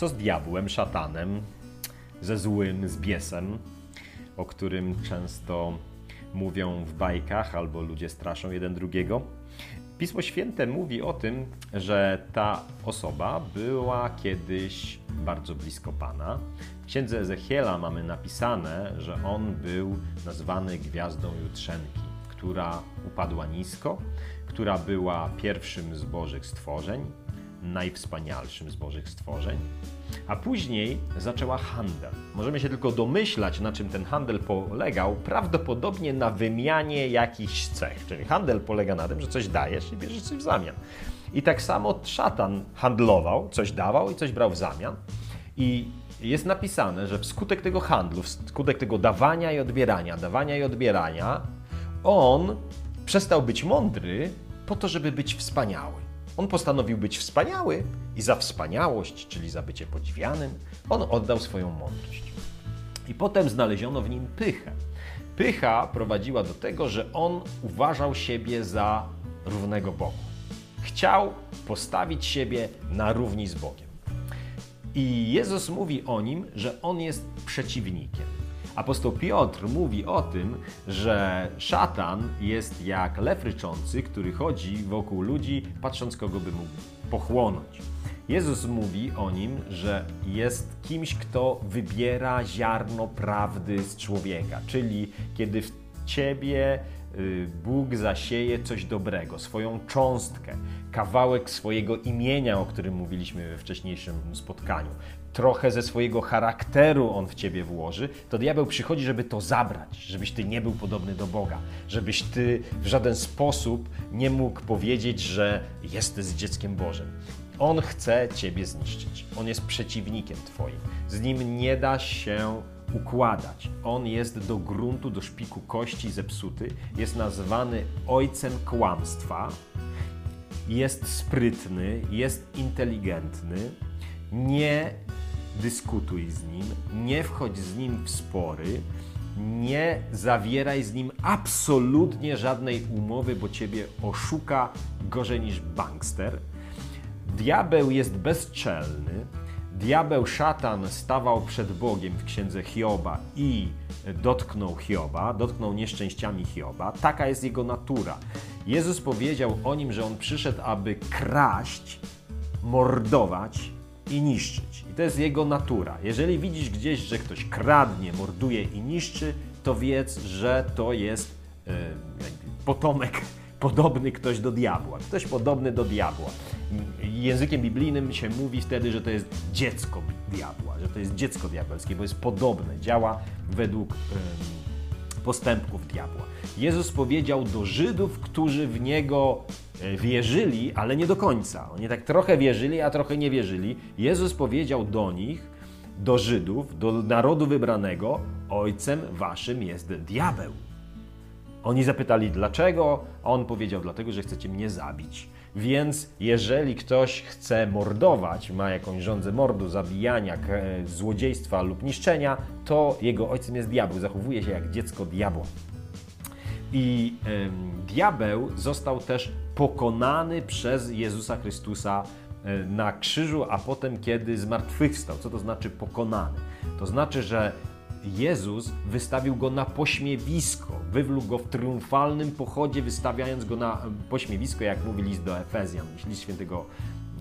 Co z diabłem, szatanem, ze złym, z biesem, o którym często mówią w bajkach albo ludzie straszą jeden drugiego? Pismo Święte mówi o tym, że ta osoba była kiedyś bardzo blisko Pana. W księdze Ezechiela mamy napisane, że on był nazwany gwiazdą jutrzenki, która upadła nisko, która była pierwszym z Bożych stworzeń, najwspanialszym z Bożych stworzeń, a później zaczęła handel. Możemy się tylko domyślać, na czym ten handel polegał, prawdopodobnie na wymianie jakichś cech. Czyli handel polega na tym, że coś dajesz i bierzesz coś w zamian. I tak samo szatan handlował, coś dawał i coś brał w zamian. I jest napisane, że wskutek tego handlu, wskutek tego dawania i odbierania, dawania i odbierania, on przestał być mądry po to, żeby być wspaniały. On postanowił być wspaniały i za wspaniałość, czyli za bycie podziwianym, on oddał swoją mądrość. I potem znaleziono w nim pychę. Pycha prowadziła do tego, że on uważał siebie za równego Bogu. Chciał postawić siebie na równi z Bogiem. I Jezus mówi o nim, że on jest przeciwnikiem. Apostoł Piotr mówi o tym, że szatan jest jak lew ryczący, który chodzi wokół ludzi, patrząc kogo by mógł pochłonąć. Jezus mówi o nim, że jest kimś, kto wybiera ziarno prawdy z człowieka, czyli kiedy w ciebie Bóg zasieje coś dobrego, swoją cząstkę, kawałek swojego imienia, o którym mówiliśmy we wcześniejszym spotkaniu, trochę ze swojego charakteru on w ciebie włoży, to diabeł przychodzi, żeby to zabrać, żebyś ty nie był podobny do Boga, żebyś ty w żaden sposób nie mógł powiedzieć, że jesteś dzieckiem Bożym. On chce ciebie zniszczyć. On jest przeciwnikiem twoim. Z nim nie da się układać. On jest do gruntu, do szpiku kości zepsuty. Jest nazwany ojcem kłamstwa. Jest sprytny, jest inteligentny. Nie dyskutuj z nim, nie wchodź z nim w spory, nie zawieraj z nim absolutnie żadnej umowy, bo ciebie oszuka gorzej niż bankster. Diabeł jest bezczelny. Diabeł, szatan stawał przed Bogiem w księdze Hioba i dotknął Hioba, dotknął nieszczęściami Hioba. Taka jest jego natura. Jezus powiedział o nim, że on przyszedł, aby kraść, mordować i niszczyć. I to jest jego natura. Jeżeli widzisz gdzieś, że ktoś kradnie, morduje i niszczy, to wiedz, że to jest yy, potomek podobny ktoś do diabła. Ktoś podobny do diabła. Językiem biblijnym się mówi wtedy, że to jest dziecko diabła, że to jest dziecko diabelskie, bo jest podobne, działa według postępków diabła. Jezus powiedział do Żydów, którzy w niego E, wierzyli, ale nie do końca. Oni tak trochę wierzyli, a trochę nie wierzyli. Jezus powiedział do nich, do Żydów, do narodu wybranego: Ojcem waszym jest diabeł. Oni zapytali dlaczego, a on powiedział: Dlatego, że chcecie mnie zabić. Więc jeżeli ktoś chce mordować, ma jakąś rządzę mordu, zabijania, złodziejstwa lub niszczenia, to jego ojcem jest diabeł. Zachowuje się jak dziecko diabła. I diabeł został też pokonany przez Jezusa Chrystusa e, na krzyżu, a potem kiedy zmartwychwstał. Co to znaczy pokonany? To znaczy, że Jezus wystawił go na pośmiewisko, wywlókł go w triumfalnym pochodzie, wystawiając go na pośmiewisko, jak mówi list do Efezjan, list świętego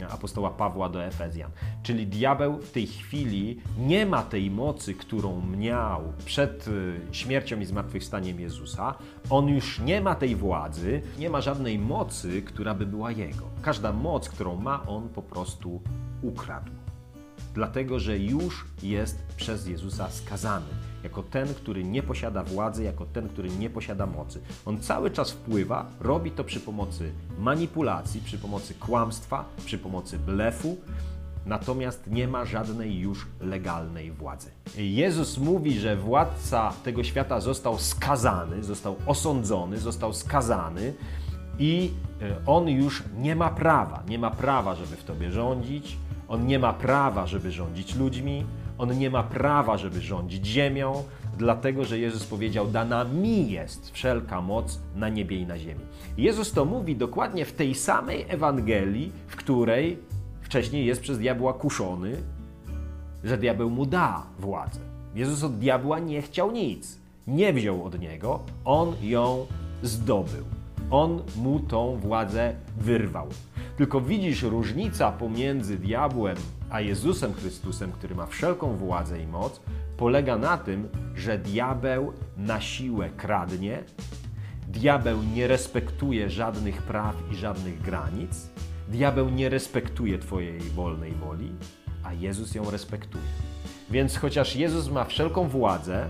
apostoła Pawła do Efezjan. Czyli diabeł w tej chwili nie ma tej mocy, którą miał przed y, śmiercią i zmartwychwstaniem Jezusa. On już nie ma tej władzy, nie ma żadnej mocy, która by była jego. Każda moc, którą ma, on po prostu ukradł. Dlatego, że już jest przez Jezusa skazany jako ten, który nie posiada władzy, jako ten, który nie posiada mocy. On cały czas wpływa, robi to przy pomocy manipulacji, przy pomocy kłamstwa, przy pomocy blefu, natomiast nie ma żadnej już legalnej władzy. Jezus mówi, że władca tego świata został skazany, został osądzony, został skazany i e, on już nie ma prawa, nie ma prawa, żeby w tobie rządzić, on nie ma prawa, żeby rządzić ludźmi, on nie ma prawa, żeby rządzić ziemią, dlatego że Jezus powiedział: Dana mi jest wszelka moc na niebie i na ziemi. Jezus to mówi dokładnie w tej samej Ewangelii, w której wcześniej jest przez diabła kuszony że diabeł mu da władzę. Jezus od diabła nie chciał nic. Nie wziął od niego, on ją zdobył. On mu tą władzę wyrwał. Tylko widzisz różnica pomiędzy diabłem a Jezusem Chrystusem, który ma wszelką władzę i moc, polega na tym, że diabeł na siłę kradnie, diabeł nie respektuje żadnych praw i żadnych granic, diabeł nie respektuje Twojej wolnej woli, a Jezus ją respektuje. Więc chociaż Jezus ma wszelką władzę,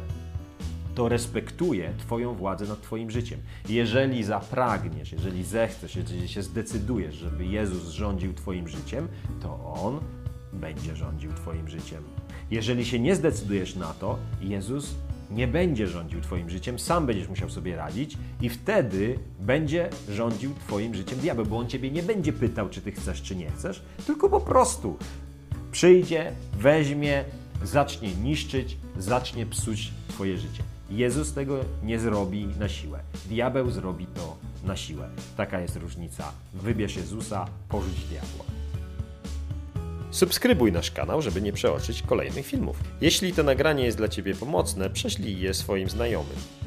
to respektuje Twoją władzę nad Twoim życiem. Jeżeli zapragniesz, jeżeli zechcesz, jeżeli się zdecydujesz, żeby Jezus rządził Twoim życiem, to On będzie rządził Twoim życiem. Jeżeli się nie zdecydujesz na to, Jezus nie będzie rządził Twoim życiem, sam będziesz musiał sobie radzić i wtedy będzie rządził Twoim życiem diabeł, bo on Ciebie nie będzie pytał, czy Ty chcesz, czy nie chcesz, tylko po prostu przyjdzie, weźmie, zacznie niszczyć, zacznie psuć Twoje życie. Jezus tego nie zrobi na siłę. Diabeł zrobi to na siłę. Taka jest różnica. Wybierz Jezusa, porzuć diabła. Subskrybuj nasz kanał, żeby nie przeoczyć kolejnych filmów. Jeśli to nagranie jest dla Ciebie pomocne, prześlij je swoim znajomym.